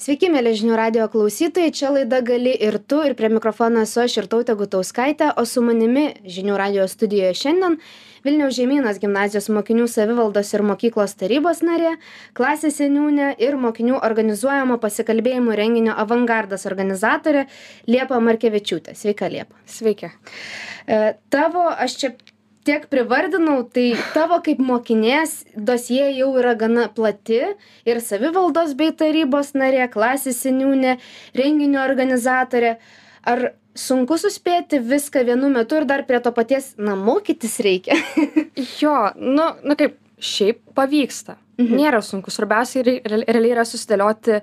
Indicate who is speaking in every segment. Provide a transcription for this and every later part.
Speaker 1: Sveiki, mėly žinių radio klausytojai, čia laida gali ir tu, ir prie mikrofono esu aš ir tautė Gutauskaitė, o su manimi žinių radio studijoje šiandien Vilniaus žemynas gimnazijos mokinių savivaldos ir mokyklos tarybos narė, klasės seniūnė ir mokinių organizuojamo pasikalbėjimų renginio avangardas organizatorė Liepa Markevičiūtė. Sveika, Liepa.
Speaker 2: Sveiki.
Speaker 1: E, tavo, aš čia tiek privardinau tai tavo kaip mokinės dosjė jau yra gana plati ir savivaldos bei tarybos narė klasės seniūnė renginio organizatorė. Ar sunku suspėti viską vienu metu ir dar prie to paties na mokytis reikia?
Speaker 2: Jo nu nu kaip šiaip pavyksta. Mhm. nėra sunku. Svarbiausia realiai yra susidėlioti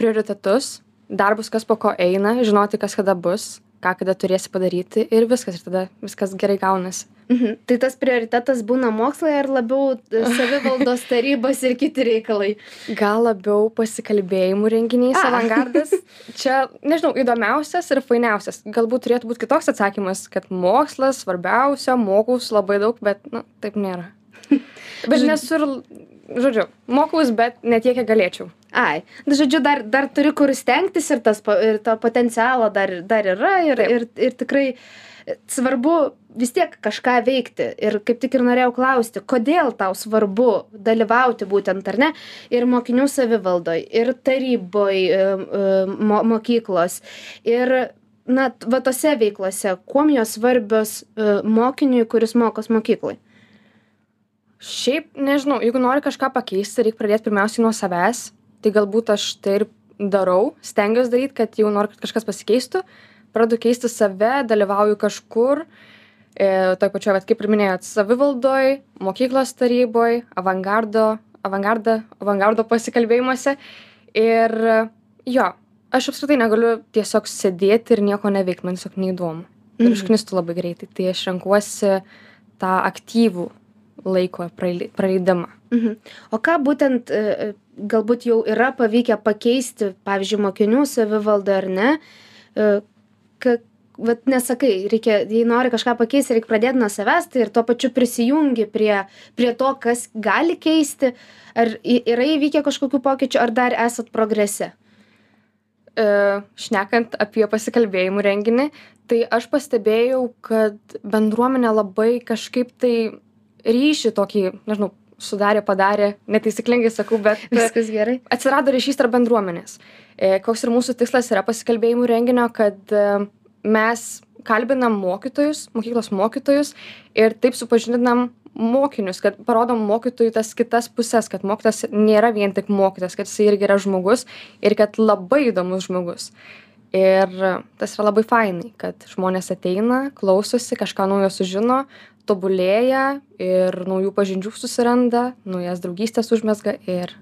Speaker 2: prioritetus darbus kas po ko eina žinoti kas kada bus ką kada turėsi padaryti ir viskas. Ir tada viskas gerai gaunasi
Speaker 1: Mhm. Tai tas prioritetas būna mokslai ar labiau e, savivaldos tarybos ir kiti reikalai?
Speaker 2: Gal labiau pasikalbėjimų renginiais avangardas. Čia, nežinau, įdomiausias ir fainiausias. Galbūt turėtų būti kitoks atsakymas, kad mokslas svarbiausia, mokaus labai daug, bet, na, taip nėra. Bet nesu ir, žodžiu, mokaus, bet ne tiek, kiek galėčiau.
Speaker 1: Ai, nu, žodžiu, dar, dar turi kur stengtis ir, tas, ir to potencialo dar, dar yra ir, ir, ir tikrai svarbu vis tiek kažką veikti. Ir kaip tik ir norėjau klausti kodėl tau svarbu dalyvauti būtent ar ne ir mokinių savivaldoj ir taryboj mo mokyklos. Ir na va tose veiklose kuom jos svarbios e, mokiniui kuris mokos mokykloj
Speaker 2: šiaip nežinau jeigu nori kažką pakeisti reik pradėt pirmiausiai nuo savęs. Tai galbūt aš tai ir darau stengiuos daryt kad jau noriu kad kažkas pasikeistų. Pradedu keisti save dalyvauju kažkur toj pačioj, vat, kaip ir minėjot, savivaldoj, mokyklos taryboj, avangardo, avangardo, avangardo pasikalbėjimuose. Ir jo, aš apskritai negaliu tiesiog sėdėti ir nieko neveikti, man tiesiog neįdomu. Ir mhm. užknistų labai greitai. Tai aš renkuosi tą aktyvų laiko praleidimą.
Speaker 1: Mhm. O ką būtent e, e, galbūt jau yra pavykę pakeisti, pavyzdžiui, mokinių savivaldą ar ne, e, ka, vat nesakai reikia jei nori kažką pakeisti reik pradėt nuo savęs tai ir tuo pačiu prisijungi prie prie to kas gali keisti. Ar yra įvykę kažkokių pokyčių ar dar esat progrese?
Speaker 2: E, šnekant apie pasikalbėjimų renginį tai aš pastebėjau kad bendruomenė labai kažkaip tai ryšį tokį nežinau sudarė padarė netaisyklingai sakau bet
Speaker 1: viskas gerai.
Speaker 2: atsirado ryšys tarp bendruomenės. E, koks ir mūsų tikslas yra pasikalbėjimų renginio kad e, mes kalbinam mokytojus mokyklos mokytojus ir taip supažindinam mokinius kad parodom mokytojui tas kitas puses kad mokytojas nėra vien tik mokytojas kad jisai irgi yra žmogus ir kad labai įdomus žmogus. Ir tas yra labai fainai kad žmonės ateina klausosi kažką naujo sužino tobulėja ir naujų pažinčių susiranda naujas draugystes užmezga ir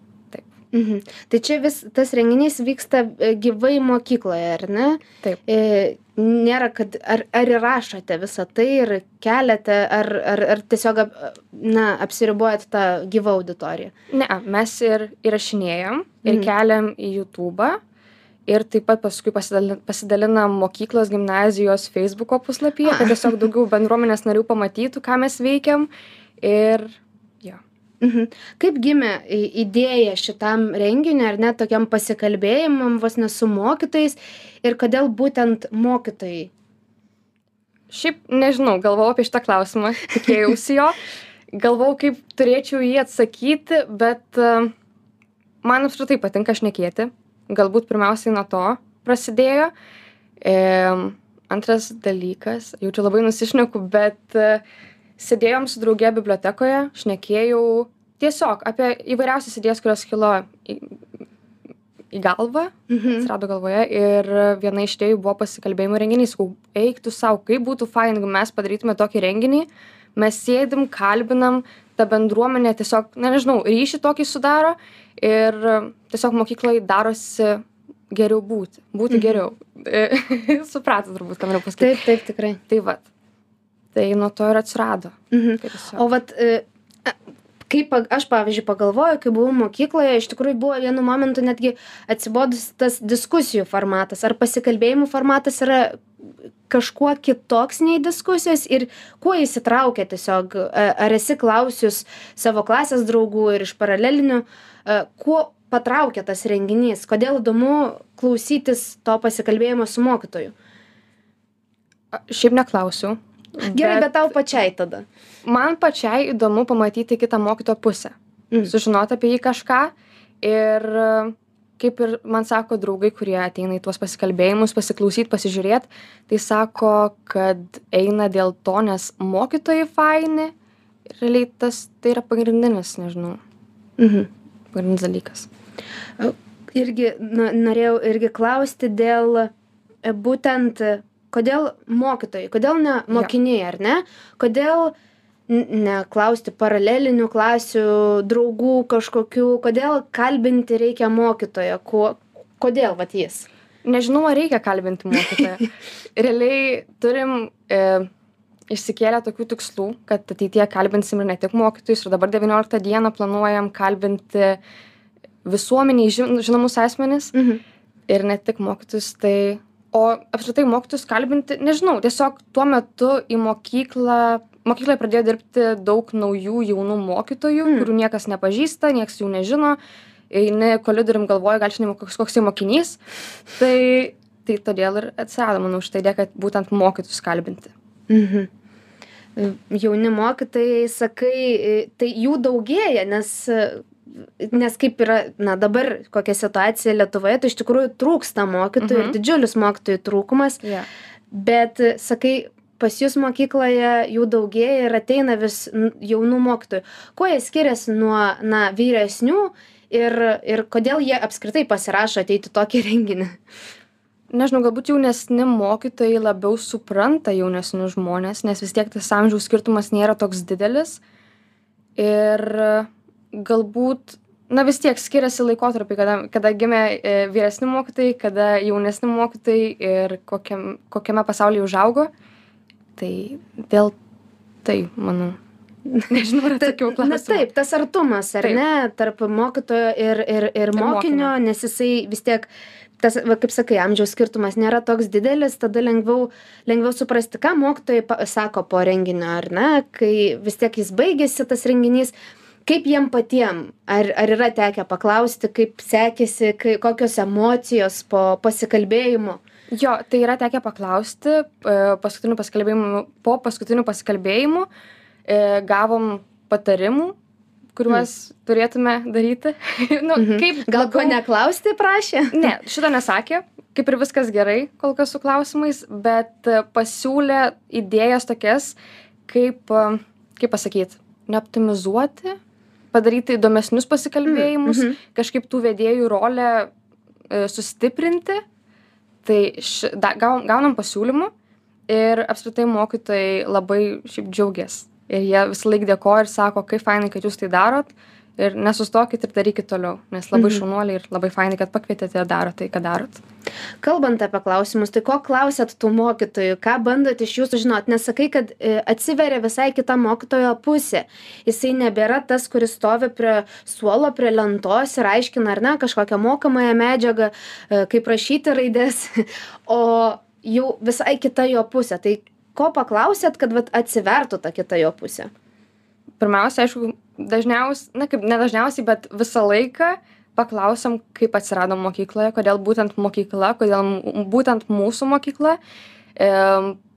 Speaker 1: Mhm. Tai čia vis tas renginys vyksta e, gyvai mokykloje, ar ne?
Speaker 2: Taip.
Speaker 1: E, nėra, kad ar, ar įrašote visą tai ir keliate, ar, ar, ar tiesiog na, apsiribuojat tą gyvą auditoriją?
Speaker 2: Ne, mes ir įrašinėjom ir mhm. keliam į YouTube. Ir taip pat paskui pasidalinam mokyklos gimnazijos Facebook'o puslapyje, kad tiesiog daugiau bendruomenės narių pamatytų, ką mes veikiam. Ir
Speaker 1: Mhm. Kaip gimė idėja šitam renginiui ar net tokiam pasikalbėjimam vos ne su mokytojais ir kodėl būtent mokytojai?
Speaker 2: Šiaip nežinau, galvojau apie šitą klausimą, tikėjausi jo, galvojau, kaip turėčiau jį atsakyti, bet uh, man apskritai patinka šnekėti, galbūt pirmiausiai nuo to prasidėjo. E, antras dalykas, jaučiu labai nusišneku, bet uh, sėdėjom su drauge bibliotekoje šnekėjau tiesiog apie įvairiausias idėjas kurios kilo į į galvą mhm. atsirado galvoje ir viena iš idėjų buvo pasikalbėjimų renginys. Sakau eik tu sau kaip būtų faina jeigu mes padarytume tokį renginį mes sėdim kalbinam ta bendruomenė tiesiog na nežinau ryšį tokį sudaro ir tiesiog mokykloj darosi geriau būti būti mhm. geriau. Supratot turbūt ką noriu pasakyt.
Speaker 1: Taip taip tikrai.
Speaker 2: Tai vat tai nuo to ir atsirado.
Speaker 1: Mhm. O vat, e, kaip aš, pavyzdžiui, pagalvoju, kai buvau mokykloje, iš tikrųjų buvo vienu momentu netgi atsibodus tas diskusijų formatas ar pasikalbėjimų formatas yra kažkuo kitoks nei diskusijos ir kuo įsitraukia tiesiog, ar esi klausius savo klasės draugų ir iš paralelinių, kuo patraukia tas renginys kodėl įdomu klausytis to pasikalbėjimo su mokytoju
Speaker 2: Šiaip neklausiu.
Speaker 1: Gerai bet tau pačiai tada
Speaker 2: Man pačiai įdomu pamatyti kitą mokytojo pusę.
Speaker 1: Mm.
Speaker 2: Sužinoti apie jį kažką. Ir kaip ir man sako draugai, kurie ateina į tuos pasikalbėjimus, pasiklausyti, pasižiūrėti, tai sako, kad eina dėl to, nes mokytojai faini. Ir realiai tas tai yra pagrindinis, nežinau,
Speaker 1: mhm.
Speaker 2: pagrindinis dalykas.
Speaker 1: irgi na, norėjau irgi klausti dėl būtent, kodėl mokytojai, kodėl ne mokiniai, ar ne? Kodėl neklausti paralelinių klasių, draugų kažkokių, kodėl kalbinti reikia mokytoją, kuo, kodėl vat jis?
Speaker 2: Nežinau, ar reikia kalbinti mokytoją. Realiai turim e, išsikėlę tokių tikslų, kad ateityje kalbinsim ir ne tik mokytojus. Ir dabar 19 dieną planuojam kalbinti visuomeniai žin- žinomus asmenis
Speaker 1: Mhm.
Speaker 2: ir ne tik mokytojus. Tai, o apskritai mokytojus kalbinti, nežinau, tiesiog tuo metu į mokyklą, mokykloje pradėjo dirbti daug naujų jaunų mokytojų,
Speaker 1: Mm.
Speaker 2: mm. kurių niekas nepažįsta, niekas jų nežino. Eini kolidorium galvoja, gal žinai, koks, koks tai mokinys. Tai, tai todėl ir atsirado, manau, šitą idėją, kad būtent mokytus kalbinti.
Speaker 1: Mhm. Jauni mokytojai, sakai, e, tai jų daugėja, nes, nes kaip yra, na dabar kokia situacija Lietuvoje, tai iš tikrųjų trūksta mokytojų mhm. Ir didžiulis mokytojų trūkumas,
Speaker 2: Yeah.
Speaker 1: bet, sakai, pas jūs mokykloje jų daugėja ir ateina vis jaunų mokytojų. Kuo jie skiriasi nuo, na, vyresnių ir, ir kodėl jie apskritai pasirašo ateiti tokį renginį?
Speaker 2: Nežinau, galbūt jaunesni mokytojai labiau supranta jaunesnius žmonės, nes vis tiek tas amžiaus skirtumas nėra toks didelis. Ir galbūt, na vis tiek skiriasi laikotarpiai, kada, kada gimė e, vyresni mokytojai, kada jaunesni mokytojai ir kokiam, kokiame pasaulyje užaugo. Tai dėl tai, manau. Nežinau, ar atsakiau
Speaker 1: Na
Speaker 2: klausimą.
Speaker 1: taip, tas artumas, ar
Speaker 2: Taip.
Speaker 1: ne, tarp mokytojo ir, ir, ir mokinio,
Speaker 2: mokinio.
Speaker 1: nes jisai vis tiek, tas, va, kaip sakai, amžiaus skirtumas nėra toks didelis, tada lengviau, lengviau suprasti, ką mokytojai sako po renginio, ar ne, kai vis tiek jis baigėsi tas renginys. Kaip jiem patiem, ar, ar yra tekę paklausti, kaip sekėsi, kai, kokios emocijos po pasikalbėjimo?
Speaker 2: Jo, tai yra tekę paklausti e, paskutinių pasikalbėjimų, po paskutinių pasikalbėjimų e, gavom patarimų, kuriuos turėtume daryti. nu,
Speaker 1: Mhm.
Speaker 2: kaip
Speaker 1: Gal ko
Speaker 2: labiau-
Speaker 1: neklausti prašė?
Speaker 2: Ne, šito nesakė, kaip ir viskas gerai kol kas su klausimais, bet e, pasiūlė idėjas tokias, kaip, kaip pasakyti, neoptimizuoti, padaryti įdomesnius pasikalbėjimus,
Speaker 1: Mhm.
Speaker 2: kažkaip tų vedėjų rolę e, sustiprinti. Tai ši, da, gaun, gaunam pasiūlymų ir apskritai mokytojai labai šiaip džiaugiasi. Ir jie visą laiką dėkoja ir sako, kaip fainai, kad jūs tai darot. Ir nesustokit ir darykit toliau, nes labai
Speaker 1: Mhm.
Speaker 2: šaunuoliai ir labai fainai, kad pakvietėte ir darot tai, ką darot.
Speaker 1: Kalbant apie klausimus, tai ko klausėt tų mokytojų, ką bandot iš jų sužinoti, nes sakai, kad e, atsiveria visai kita mokytojo pusė. Jisai nebėra tas, kuris stovi prie suolo, prie lentos ir aiškina, ar ne, kažkokią mokamąją medžiagą, e, kaip rašyti raidės, o jau visai kita jo pusė. Tai ko paklausėt, kad vat, atsivertų ta kita jo pusė?
Speaker 2: Pirmiausia, aišku, dažniausiai, na kaip nedažniausiai, bet visą laiką paklausom, kaip atsirado mokykloje, kodėl būtent mokykla, kodėl būtent mūsų mokykla. E,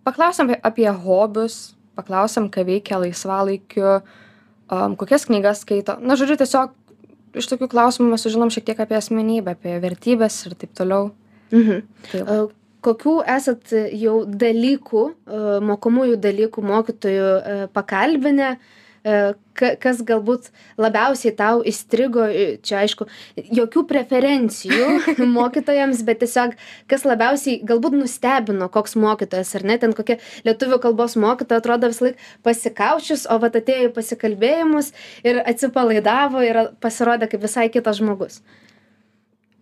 Speaker 2: paklausom apie- hobius, paklausom, ką veikia laisvalaikiu, um, kokias knygas skaito. Na, žodžiu, tiesiog iš tokių klausimų mes sužinom šiek tiek apie asmenybę, apie vertybės ir taip toliau.
Speaker 1: Mhm.
Speaker 2: Tai
Speaker 1: E, Kokių esat jau dalykų, e, mokomųjų dalykų mokytojų e, pakalbinę, ka- kas galbūt labiausiai tau įstrigo, e, čia aišku, jokių preferencijų mokytojams, bet tiesiog kas labiausiai galbūt nustebino, koks mokytojas, ar ne, ten kokia lietuvių kalbos mokytoja atrodo vis laik pasikaušius, o va atėjo į pasikalbėjimus ir atsipalaidavo ir pasirodė kaip visai kitas žmogus.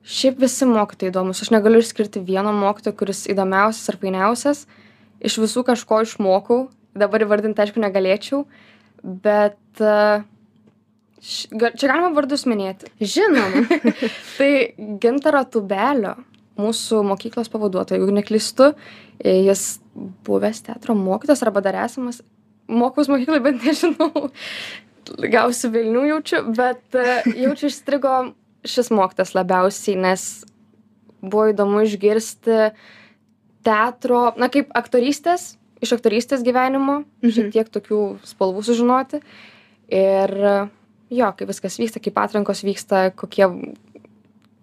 Speaker 2: Šiaip visi mokytojai įdomus. Aš negaliu išskirti vieno mokytojo, kuris įdomiausias ar fainiausias. Iš visų kažko išmokau. Dabar įvardinti, aišku, negalėčiau. Bet uh, š, ga, čia galima vardus minėti.
Speaker 1: Žinoma.
Speaker 2: Tai Gintaro Tubelio, mūsų mokyklos pavaduotojo, jeigu neklystu, e, jis buvęs teatro mokytas arba dar esamas. Mokaus mokyklai, bet nežinau. Gausiu Vilnių jaučiu, bet uh, jaučiu išstrigo šis mokytas labiausiai, nes buvo įdomu išgirsti teatro, na kaip aktorystės, iš aktorystės gyvenimo,
Speaker 1: Mhm.
Speaker 2: šiek tiek tokių spalvų sužinoti. Ir jo, kaip viskas vyksta, kaip atrankos vyksta, kokie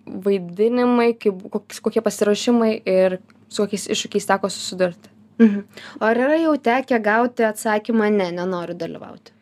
Speaker 2: vaidinimai, kaip, kokie pasiruošimai ir su kokiais iššūkiais teko susidurti.
Speaker 1: Mhm. O ar yra jau tekę gauti atsakymą, ne, nenoriu dalyvauti?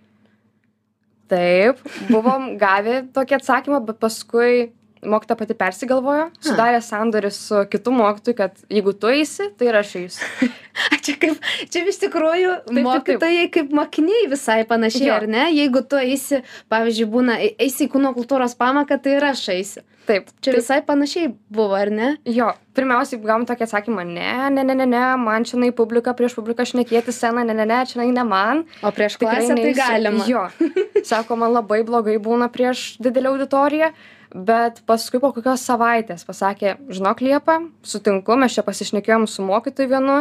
Speaker 2: Taip, buvom gavę tokį atsakymą, bet paskui mokyta pati persigalvojo, sudarė sandorį su kitu mokytoju, kad jeigu tu eisi, tai ir aš eisiu.
Speaker 1: Čia kaip, čia iš tikrųjų
Speaker 2: taip, taip.
Speaker 1: mokytojai kaip mokiniai visai panašiai,
Speaker 2: Jo.
Speaker 1: ar ne? Jeigu tu eisi, pavyzdžiui, būna, e- eisi į kūno kultūros pamoką, tai ir aš eisiu.
Speaker 2: Taip,
Speaker 1: Čia
Speaker 2: taip,
Speaker 1: visai panašiai buvo, ar ne?
Speaker 2: Jo, pirmiausiai gavom tokį atsakymą, ne, ne, ne, ne, ne, man čia į publiką, prieš publiką šnekėti sceną, ne, ne, ne, čia ne man.
Speaker 1: O prieš klasę tai galima.
Speaker 2: Jo, sako, man labai blogai būna prieš didelę auditoriją, bet paskui po kokios savaitės pasakė, žinok, Liepa, sutinku, mes čia pasišnekėjom su mokytoju vienu,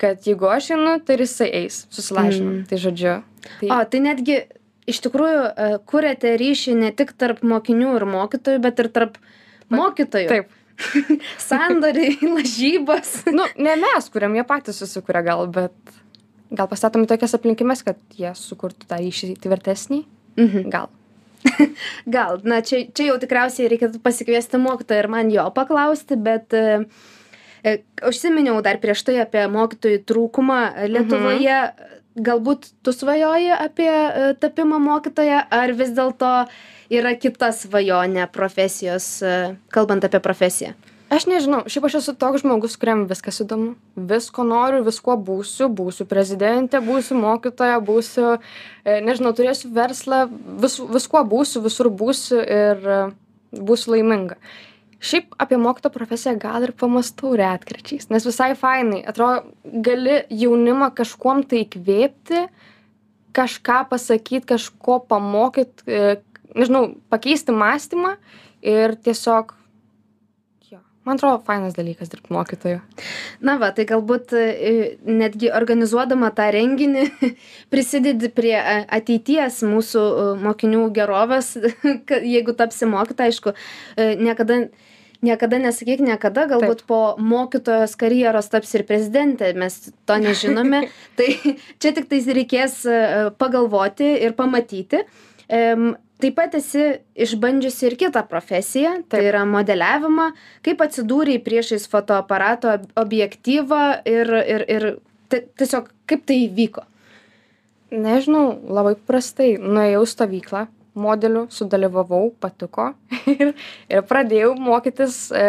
Speaker 2: kad jeigu aš einu, tai ir jisai eis, susilažinom.
Speaker 1: Mm.
Speaker 2: Tai žodžiu. Tai,
Speaker 1: O, tai netgi iš tikrųjų e, kuriate ryšį ne tik tarp mokinių ir mokytojų, bet ir tarp mokytojų.
Speaker 2: taip.
Speaker 1: Sandoriai, lažybos.
Speaker 2: Nu, ne mes, kuriam jie patys susikuria gal, bet gal pastatom į tokias aplinkybės, kad jie sukurtų tą ryšį tvirtesnį.
Speaker 1: Mhm.
Speaker 2: Gal.
Speaker 1: Gal, na čia, čia jau tikriausiai reikėtų pasikviesti mokytoją ir man jo paklausti, bet e, e, užsiminiau dar prieš tai apie mokytojų trūkumą Lietuvoje. Galbūt tu svajoji apie e, tapimą mokytoją, ar vis dėlto yra kita svajonė profesijos, kalbant apie profesiją?
Speaker 2: Aš nežinau, šiaip aš esu toks žmogus, kuriam viskas įdomu. Visko noriu, viskuo būsiu, būsiu prezidentė, būsiu mokytoja, būsiu, e, nežinau, turėsiu verslą, vis, viskuo būsiu, visur būsiu ir e, būsiu laiminga. Šiaip apie mokyto profesiją gal ir pamastau retkarčiais, nes visai fainai, atrodo, gali jaunimą kažkuom tai įkvėpti, kažką pasakyti, kažko pamokyti, nežinau, pakeisti mąstymą ir tiesiog, man atrodo, fainas dalykas dirbti mokytoju.
Speaker 1: Na va, tai galbūt e, netgi organizuodama tą renginį prisidedi prie e, ateities mūsų e, mokinių gerovės, jeigu tapsi mokyta, aišku, niekada, niekada nesakyk niekada, galbūt Taip. po mokytojos karjeros taps ir prezidentė, mes to nežinome. tai čia tik tais reikės pagalvoti ir pamatyti. Em, Taip pat esi išbandžiusi ir kitą profesiją, tai yra modeliavimą. Kaip atsidūrėjai priešais fotoaparato ob- objektyvą ir, ir, ir ti- tiesiog kaip tai įvyko?
Speaker 2: Nežinau, labai prastai. Nuėjau į stovyklą, modelių, sudalyvavau, patiko ir, ir pradėjau mokytis, e,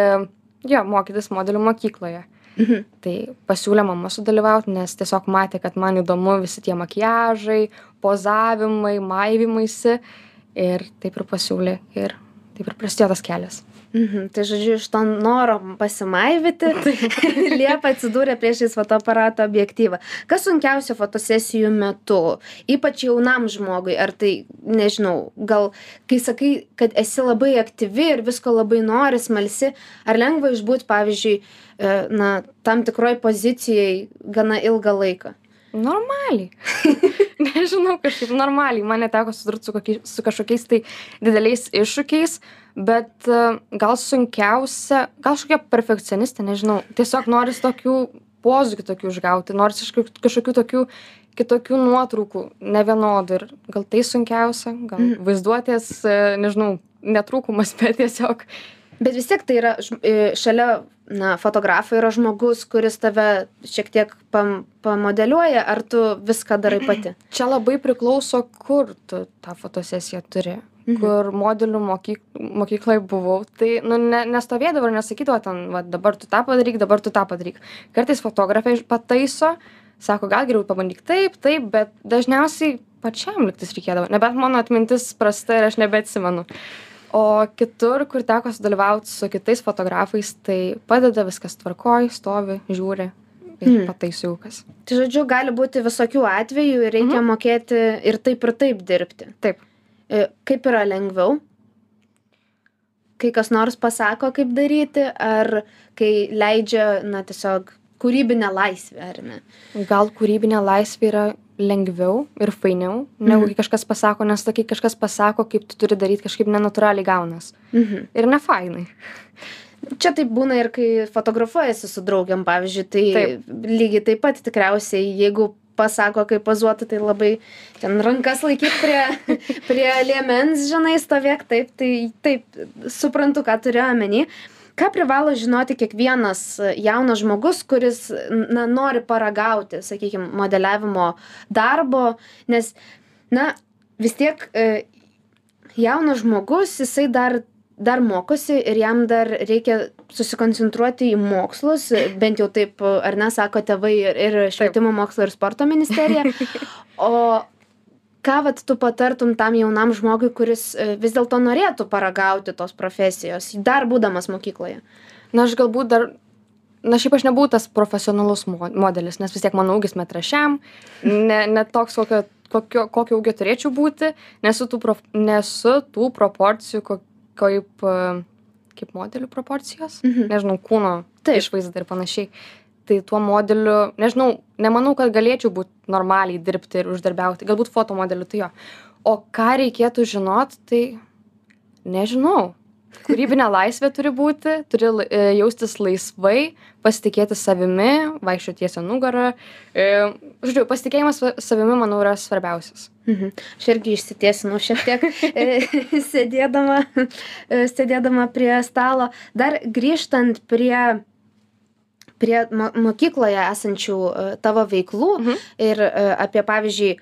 Speaker 2: jo, mokytis modelių mokykloje.
Speaker 1: Mhm.
Speaker 2: Tai pasiūlė mama sudalyvauti, nes tiesiog matė, kad man įdomu visi tie makiažai, pozavimai, maivimaisi. Ir taip ir pasiūlė. Ir taip ir prasidėjo tas kelias.
Speaker 1: Mhm. Tai žodžiu, iš to noro pasimaivyti, Liepa atsidūrė priešais fotoaparato objektyvą. Kas sunkiausia fotosesijų metu, ypač jaunam žmogui, ar tai, nežinau, gal kai sakai, kad esi labai aktyvi ir visko labai nori, smalsi, ar lengva išbūti, pavyzdžiui, e, na, tam tikroj pozicijai gana ilgą laiką?
Speaker 2: Normaliai. Nežinau, kažkaip normaliai. Man neteko susidurti su, kokiai- su kažkokiais tai dideliais iššūkiais, bet e, gal sunkiausia, gal kažkokia perfekcionistė, nežinau. Tiesiog noris tokių pozų kitokių išgauti, noris kažkokių, kažkokių tokių kitokių nuotraukų, nevienodų. Ir gal tai sunkiausia, gal
Speaker 1: Mhm.
Speaker 2: vaizduotės, e, nežinau, netrūkumas, bet tiesiog
Speaker 1: Bet vis tiek tai yra e, šalia, na, fotografai yra žmogus, kuris tave šiek tiek pam, pamodeliuoja, ar tu viską darai pati?
Speaker 2: čia labai priklauso, kur tu tą fotosesiją turi.
Speaker 1: Mhm.
Speaker 2: kur modelių mokyk, mokykloje buvau, tai nu, ne, nestovėdavo ir nesakydavo ten, va, dabar tu tą padaryk, dabar tu tą padaryk. Kartais fotografai pataiso, sako, gal geriau pabandyk taip, taip, bet dažniausiai pačiam liktis reikėdavo. Nebent mano atmintis prasta ir aš nebeatsimenu. O kitur, kur teko sudalyvauti su kitais fotografais, tai padeda viskas tvarkoj, stovi, žiūri ir
Speaker 1: Mhm.
Speaker 2: pataiso kas.
Speaker 1: Tai žodžiu, gali būti visokių atvejų ir reikia
Speaker 2: Mhm.
Speaker 1: mokėti ir taip ir taip dirbti.
Speaker 2: Taip.
Speaker 1: E, Kaip yra lengviau? Kai kas nors pasako, kaip daryti, ar kai leidžia, na, tiesiog kūrybinę laisvę, ar ne?
Speaker 2: Gal kūrybinė laisvė yra lengviau ir fainiau, negu
Speaker 1: Mhm.
Speaker 2: kai kažkas pasako, nes tokia kažkas pasako, kaip tu turi daryti, kažkaip nenatūraliai gaunas.
Speaker 1: Mhm.
Speaker 2: Ir ne fainai.
Speaker 1: Čia taip būna ir kai fotografuojasi su draugiam, pavyzdžiui, tai
Speaker 2: Taip.
Speaker 1: lygiai taip pat tikriausiai, jeigu pasako, kaip pazuoti, tai labai ten rankas laikyt prie, prie liemens, žinai, stovėk, taip, tai taip, suprantu, ką turiu omeny. Ką privalo žinoti kiekvienas jaunas žmogus, kuris na, nori paragauti, sakykime, modeliavimo darbo, nes, na, vis tiek e, jaunas žmogus, jisai dar dar mokosi ir jam dar reikia susikoncentruoti į mokslus, bent jau taip, ar ne, sako tėvai ir, ir švietimo mokslo ir sporto ministerija. O ką vat tu patartum tam jaunam žmogui, kuris e, vis dėlto norėtų paragauti tos profesijos, dar būdamas mokykloje?
Speaker 2: Na, aš galbūt dar, na, šiaip aš nebuvau tas profesionalus mo- modelis, nes vis tiek mano ūgis metrašiam, ne, ne toks, kokio, kokio, kokio ūgio turėčiau būti, nesu tų, prof, nesu tų proporcijų, ko, kaip, e, kaip modelių proporcijos,
Speaker 1: Mhm.
Speaker 2: nežinau, kūno
Speaker 1: Taip.
Speaker 2: išvaizda ir panašiai. Tai tuo modeliu, nežinau, nemanau, kad galėčiau būti normaliai dirbti ir uždarbiauti, galbūt fotomodeliu, tai jo. O ką reikėtų žinot, tai nežinau. Kūrybinė laisvė turi būti, turi e, jaustis laisvai, pasitikėti savimi, vaikščioti tiesią nugarą. E, Žodžiu, pasitikėjimas sa- savimi, manau, yra svarbiausias.
Speaker 1: Mhm. Aš irgi išsitiesinau šiek tiek e, sėdėdama, e, sėdėdama prie stalo. Dar grįžtant prie prie mo mokykloje esančių e, tavo veiklų
Speaker 2: Mhm.
Speaker 1: ir e, apie, pavyzdžiui,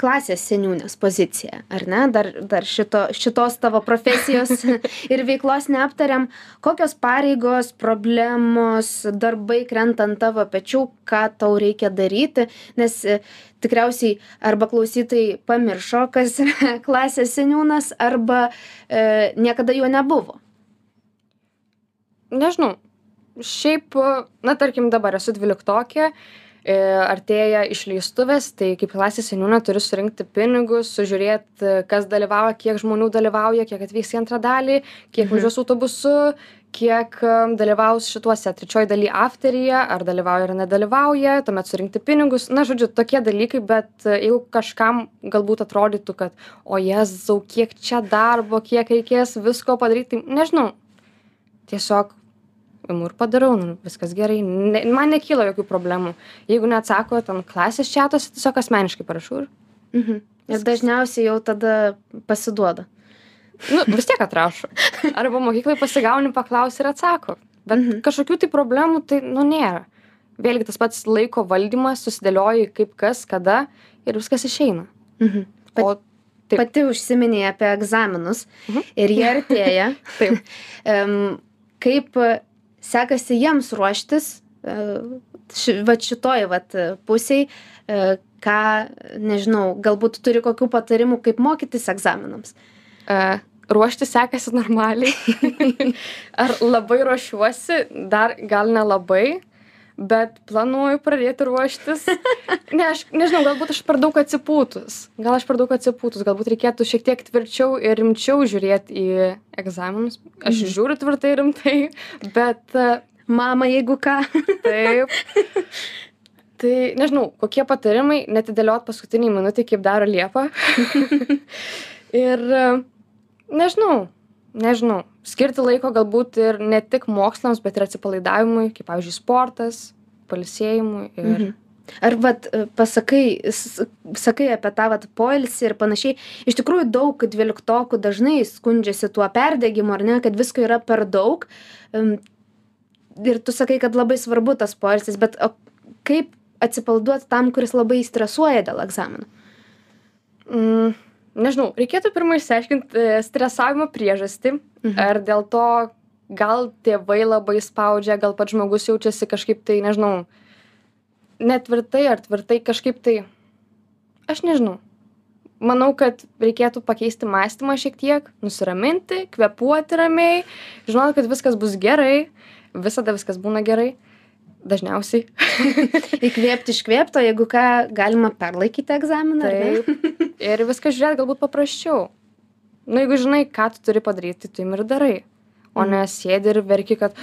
Speaker 1: klasės seniūnės poziciją, ar ne? Dar, dar šito, šitos tavo profesijos ir veiklos neaptariam. Kokios pareigos, problemos, darbai krenta ant tavo pečių, ką tau reikia daryti, nes e, tikriausiai arba klausytai pamiršo, kas yra klasės seniūnas, arba e, niekada jo nebuvo.
Speaker 2: Nežinau. Šiaip, na, tarkim, dabar esu dvyliktokė, e, artėja išleistuvės, tai kaip klasės seniūnė turiu surinkti pinigus, sužiūrėti, kas dalyvauja, kiek žmonių dalyvauja, kiek atvyks į antrą dalį, kiek
Speaker 1: Mhm.
Speaker 2: važiuos autobusu, kiek dalyvaus šituose trečioji daly afteryje, ar dalyvauja ar nedalyvauja, tuomet surinkti pinigus. Na, žodžiu, tokie dalykai, bet e, jeigu kažkam galbūt atrodytų, kad, o jezau, kiek čia darbo, kiek reikės visko padaryti, tai nežinau. Tiesiog imu ir padarau, nu, viskas gerai, ne, man nekyla jokių problemų. Jeigu neatsako ten klasės čiatos, tiesiog asmeniškai parašau ir,
Speaker 1: Mhm. Ir dažniausiai jau tada pasiduoda.
Speaker 2: nu, vis tiek atrašo. Arba mokyklai pasigauni, paklausi ir atsako. Bet
Speaker 1: Mhm.
Speaker 2: kažkokių tai problemų tai, nu, nėra. Vėlgi tas pats laiko valdymas, susidėlioji kaip kas, kada ir viskas išeina.
Speaker 1: Mhm. Pat-
Speaker 2: O Taip.
Speaker 1: Pati užsiminėjai apie egzaminus
Speaker 2: Mhm.
Speaker 1: ir jie artėja.
Speaker 2: taip.
Speaker 1: Em, Kaip sekasi jiems ruoštis, e, ši, va šitoj vat pusiai, e, ką, nežinau, galbūt turi kokių patarimų, kaip mokytis egzaminams.
Speaker 2: E, ruoštis sekasi normaliai. Ar labai ruošiuosi, dar gal nelabai, bet planuoju pradėti ruoštis. Ne, aš nežinau, galbūt aš per daug atsipūtus. Gal aš per daug atsipūtus, galbūt reikėtų šiek tiek tvirčiau ir rimčiau žiūrėti į egzaminus. Aš
Speaker 1: Mhm.
Speaker 2: žiūriu tvirtai rimtai, bet e,
Speaker 1: Mama, jeigu ką.
Speaker 2: taip. Tai nežinau, kokie patarimai netidėliot paskutiniai minutį, kaip daro Liepa. ir e, nežinau, nežinau, skirti laiko galbūt ir ne tik mokslams, bet ir atsipalaidavimui, kaip pavyzdžiui, sportas, palisėjimui. Ir...
Speaker 1: Mhm. Ar vat e, pasakai, s- sakai apie tą vat poilsį ir panašiai, iš tikrųjų daug dvyliktokų dažnai skundžiasi tuo perdegimu, ar ne, kad visko yra per daug. Em, Ir tu sakai, kad labai svarbu tas poilsis, bet o kaip atsipalaiduoti tam, kuris labai stresuoja dėl egzaminų?
Speaker 2: Mm, nežinau, reikėtų pirmai išsiaiškinti e, stresavimo priežastį.
Speaker 1: Mhm.
Speaker 2: Ar dėl to gal tėvai labai spaudžia, gal pats žmogus jaučiasi kažkaip tai, nežinau, netvirtai ar tvirtai kažkaip tai. Aš nežinau. Manau, kad reikėtų pakeisti mąstymą šiek tiek, nusiraminti, kvepuoti ramiai, žinoti, kad viskas bus gerai, visada viskas būna gerai, dažniausiai.
Speaker 1: Įkvėpti iškvėpto, jeigu ką, galima perlaikyti egzaminą.
Speaker 2: Taip. Ir viską žiūrėti galbūt paprasčiau. Na, jeigu žinai, ką tu turi padaryti, tai tu im ir darai. O
Speaker 1: Mhm.
Speaker 2: ne sėdi ir verki, kad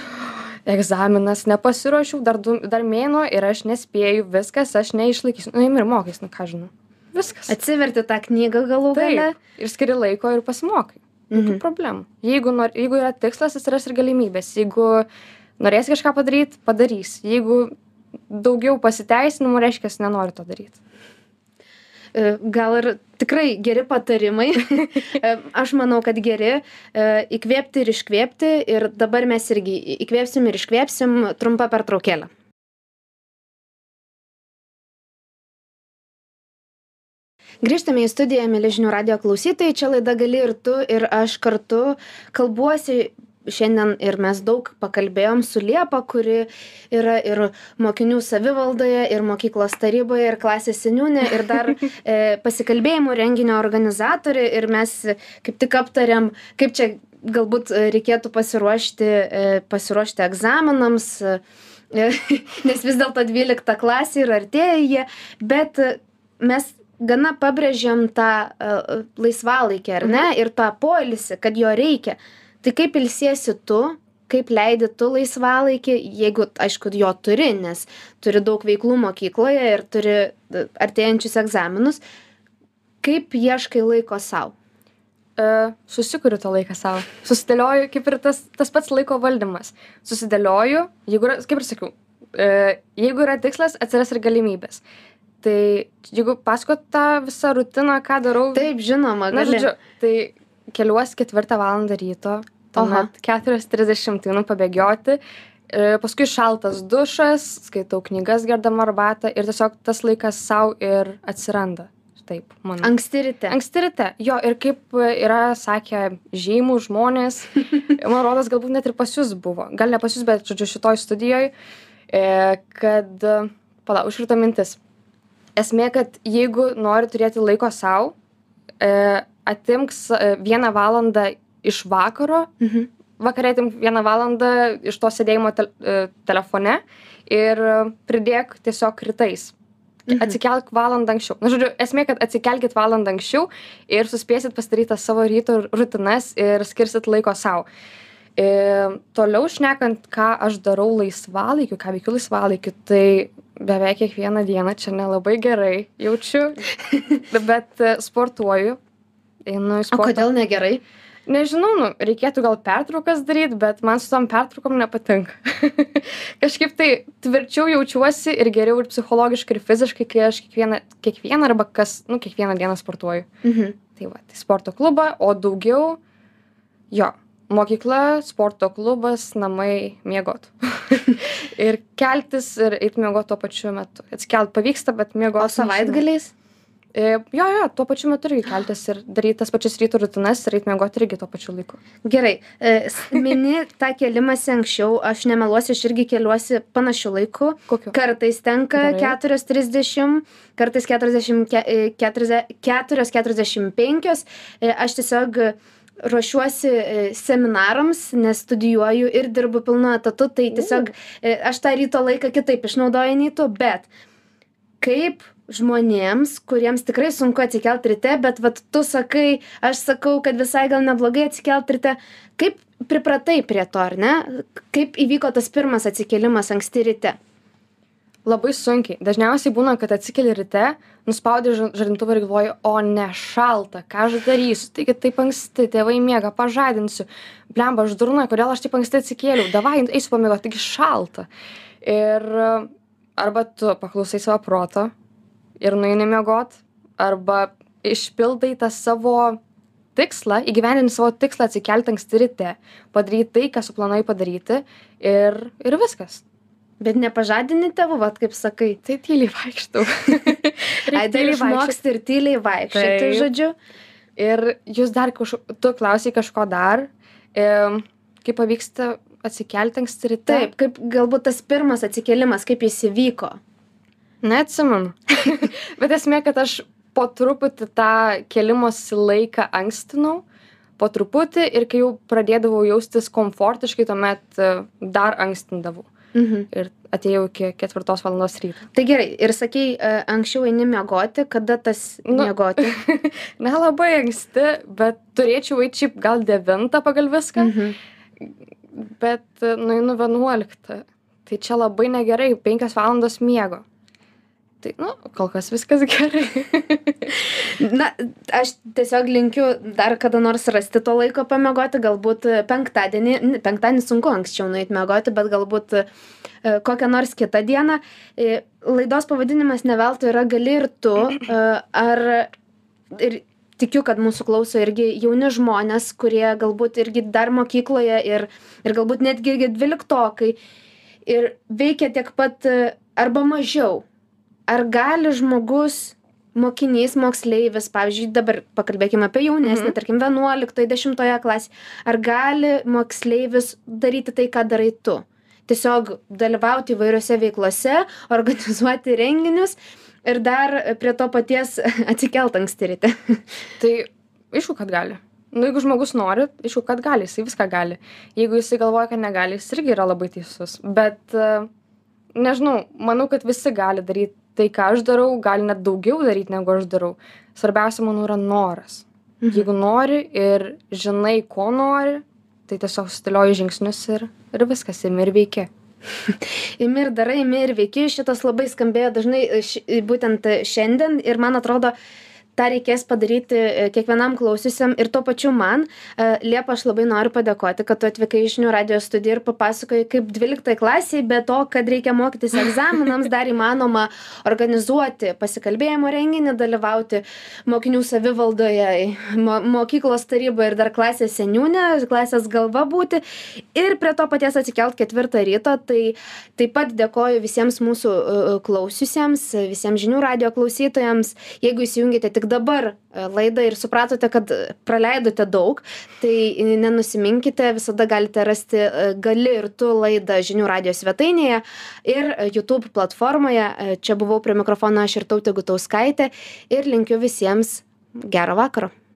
Speaker 2: egzaminas nepasiruošiau dar du dar mėnuo ir aš nespėju viskas aš neišlaikysiu nu imi ir mokais nu ką žinau viskas
Speaker 1: Atsiverti tą knygą galų gale.
Speaker 2: ir skiri laiko ir pasimokai jokių
Speaker 1: Mhm.
Speaker 2: problemų jeigu nor jeigu yra tikslas atsiras ir galimybės jeigu norėsi kažką padaryt padarysi jeigu daugiau pasiteisinimų reiškias nenori to daryt
Speaker 1: E, Gal ir tikrai geri patarimai. E, Aš manau, kad geri. e, Įkvėpti ir iškvėpti. Ir dabar mes irgi įkvėpsim ir iškvėpsim trumpą pertraukėlę. Grįžtame į studiją, mėly žinių radio klausytojai. Čia laida gali ir tu, ir aš kartu kalbuosi. Šiandien ir mes daug pakalbėjom su Liepa, kuri yra ir mokinių savivaldoje, ir mokyklos taryboje, ir klasės seniūnė, ir dar e, pasikalbėjimų renginio organizatorė. Ir mes kaip tik aptariam, kaip čia galbūt reikėtų pasiruošti, e, pasiruošti egzaminams, e, nes vis dėlto 12 klasė ir artėja jie, bet mes gana pabrėžiam tą uh, laisvalaikį, ar ne, ir tą poilsį, kad jo reikia. Tai kaip ilsiesi tu, kaip leidi tu laisvalaikį, jeigu, aišku, jo turi, nes turi daug veiklų mokykloje ir turi e, artėjančius egzaminus, kaip ieškai laiko savo?
Speaker 2: Uh, susikuriu tą laiką savo. Susidėlioju, kaip ir tas, tas pats laiko valdymas. Susidėlioju, jeigu kaip ir sakiau, uh, jeigu yra tikslas, atsiras ir galimybės. Tai jeigu pasakot tą visą rutiną, ką darau.
Speaker 1: Taip, žinoma,
Speaker 2: Na,
Speaker 1: gali.
Speaker 2: žodžiu, tai keliuosi ketvirtą valandą ryto, tuomet 4.30 einu pabėgioti, e, paskui šaltas dušas, skaitau knygas gerdama arbatą ir tiesiog tas laikas savo ir atsiranda. Taip, man.
Speaker 1: Anksti ryte.
Speaker 2: Anksti ryte, jo, ir kaip yra sakę žymų žmonės, man rodos, galbūt net ir pas jūs buvo, gal ne pas jūs, bet, žodžiu, šitoj studijoje, kad, pala, užkrito mintis. Esmė, kad jeigu nori turėti laiko savo, e, vieną valandą iš vakaro,
Speaker 1: Mhm.
Speaker 2: vakarė atimk vieną valandą iš to sėdėjimo tel e, telefone ir e, pridėk tiesiog rytais.
Speaker 1: Mhm.
Speaker 2: Atsikelk valandą anksčiau. Na, žodžiu, esmė, kad atsikelkit valandą anksčiau ir suspėsit pasidaryti savo ryto rutinas ir skirsit laiko savo. E, toliau šnekant, ką aš darau laisvalaikiu, ką veikiu laisvalaikiu, tai beveik kiekvieną dieną čia nelabai gerai jaučiu, bet sportuoju. Einu į
Speaker 1: O
Speaker 2: sportą.
Speaker 1: kodėl negerai?
Speaker 2: Nežinau, nu, reikėtų gal pertraukas daryti, bet man su tom pertraukom nepatinka. Kažkaip tai tvirčiau jaučiuosi ir geriau ir psichologiškai, ir fiziškai, kai aš kiekvieną, kiekvieną arba kas, nu, kiekvieną dieną sportuoju.
Speaker 1: Mhm.
Speaker 2: Tai va, tai sporto klubą, o daugiau, jo, mokykla, sporto klubas, namai, miegot. ir keltis ir eiti miegot tuo pačiu metu. Atsikelt pavyksta, bet miegot.
Speaker 1: O savaitgaliais?
Speaker 2: E, jo, jo, tuo pačiu metu irgi keltis ir daryti tas pačias ryto rutinas ir eiti miegot irgi tuo pačiu laiku.
Speaker 1: Gerai, e, mini tą kelimąsi anksčiau, aš nemeluosiu, aš irgi keliuosi panašiu laiku.
Speaker 2: Kokiu?
Speaker 1: Kartais tenka
Speaker 2: Gerai.
Speaker 1: 4.30, kartais 40, ke- e, 40 4.45. E, Aš tiesiog e, ruošiuosi e, seminarams, nes studijuoju ir dirbu pilnu etatu, tai tiesiog e, aš tą ryto laiką kitaip išnaudoju nei tu, bet kaip žmonėms, kuriems tikrai sunku atsikelt ryte, bet vat tu sakai, aš sakau, kad visai gal neblogai atsikelt ryte, kaip pripratai prie to, ar ne? Kaip įvyko tas pirmas atsikėlimas anksti ryte?
Speaker 2: Labai sunkiai. Dažniausiai būna, kad atsikeli ryte, nuspaudi ža- žadintuvą ir galvoji, o ne šalta, ką aš darysiu, taigi taip anksti, tėvai miega, pažadinsiu. Blemba, aš durna, kodėl aš taip anksti atsikėliau, davai, eisiu pamiegoti, taigi šalta. Ir arba tu paklausai savo proto ir nueini miegot, arba išpildai tą savo tikslą, įgyvendini savo tikslą atsikelti anksti ryte, padaryti tai, ką suplanai padaryti ir, ir viskas.
Speaker 1: Bet nepažadini tėvų, vat kaip sakai.
Speaker 2: Tai tyliai vaikštau.
Speaker 1: Ai, tai išmoksti ir tyliai vaikščioti,
Speaker 2: Taip.
Speaker 1: žodžiu.
Speaker 2: Ir jūs dar kažko, tu klausai kažko dar, e, kaip pavyksta atsikelti anksti ryte.
Speaker 1: Taip, kaip galbūt tas pirmas atsikėlimas, kaip jis įvyko.
Speaker 2: Neatsimenu. Bet esmė, kad aš po truputį tą kelimosi laiką ankstinau, po truputį ir kai jau pradėdavau jaustis komfortiškai, tuomet e, dar ankstindavau.
Speaker 1: Mhm.
Speaker 2: Ir atėjau iki ketvirtos valandos ryto.
Speaker 1: Tai gerai, ir sakei, e, anksčiau eini miegoti, kada tas
Speaker 2: Nu.
Speaker 1: miegoti?
Speaker 2: Nelabai anksti, bet turėčiau eiti šiaip gal devintą pagal viską.
Speaker 1: Mhm.
Speaker 2: bet e, nueinu 11. Tai čia labai negerai, 5 valandos miego. Tai, nu, kol kas viskas gerai.
Speaker 1: Na, aš tiesiog linkiu dar kada nors rasti to laiko pamiegoti, galbūt penktadienį, penktadienį sunku anksčiau nueiti miegoti, bet galbūt e, kokią nors kitą dieną. E, Laidos pavadinimas neveltui yra gali ir tu. e, Ar ir tikiu, kad mūsų klauso irgi jauni žmonės, kurie galbūt irgi dar mokykloje ir, ir galbūt netgi dvyliktokai ir veikia tiek pat arba mažiau. Ar gali žmogus, mokinys, moksleivis, pavyzdžiui, dabar pakalbėkime apie jaunesnį,
Speaker 2: Mhm.
Speaker 1: tarkim, 11-10 klasį, ar gali moksleivis daryti tai, ką darai tu? Tiesiog dalyvauti įvairiose veiklose, organizuoti renginius ir dar prie to paties atsikelt anksti ryte.
Speaker 2: Tai aišku, kad gali. Nu, jeigu žmogus nori, aišku, kad gali, jisai viską gali. Jeigu jisai galvoja, kad negali, jis irgi yra labai teisus. Bet, e, nežinau, manau, kad visi gali daryti tai, ką aš darau, gali net daugiau daryti, negu aš darau. Svarbiausia, manau, yra noras.
Speaker 1: Mhm.
Speaker 2: Jeigu nori ir žinai, ko nori, tai tiesiog sudėlioji žingsnius ir, ir viskas, imi ir veikia.
Speaker 1: imi ir darai, imi ir veiki. Šitas labai skambėjo dažnai ši, būtent e, šiandien ir man atrodo, tą reikės padaryti e, kiekvienam klausiusiam ir tuo pačiu man. E, Liepa, aš labai noriu padėkoti, kad tu atvykai iš žinių radio studiją ir papasakojai, kaip 12 klasiai, be to, kad reikia mokytis egzaminams, dar įmanoma organizuoti pasikalbėjimo renginį, dalyvauti mokinių savivaldoje, mo mokyklos taryboje ir dar klasės seniūnė, klasės galva būti ir prie to paties atsikelt ketvirtą ryto. Tai taip pat dėkoju visiems mūsų uh, klausiusiems, visiems žinių radio klausytojams. Jeigu įsijungėte tik dabar uh, laidą ir supratote, kad praleidote daug, tai nenusiminkite, visada galite rasti uh, gali ir tu laidą žinių radio svetainėje ir YouTube platformoje. Čia buvau prie mikrofono aš ir tautė Gutauskaitė ir linkiu visiems gero vakaro.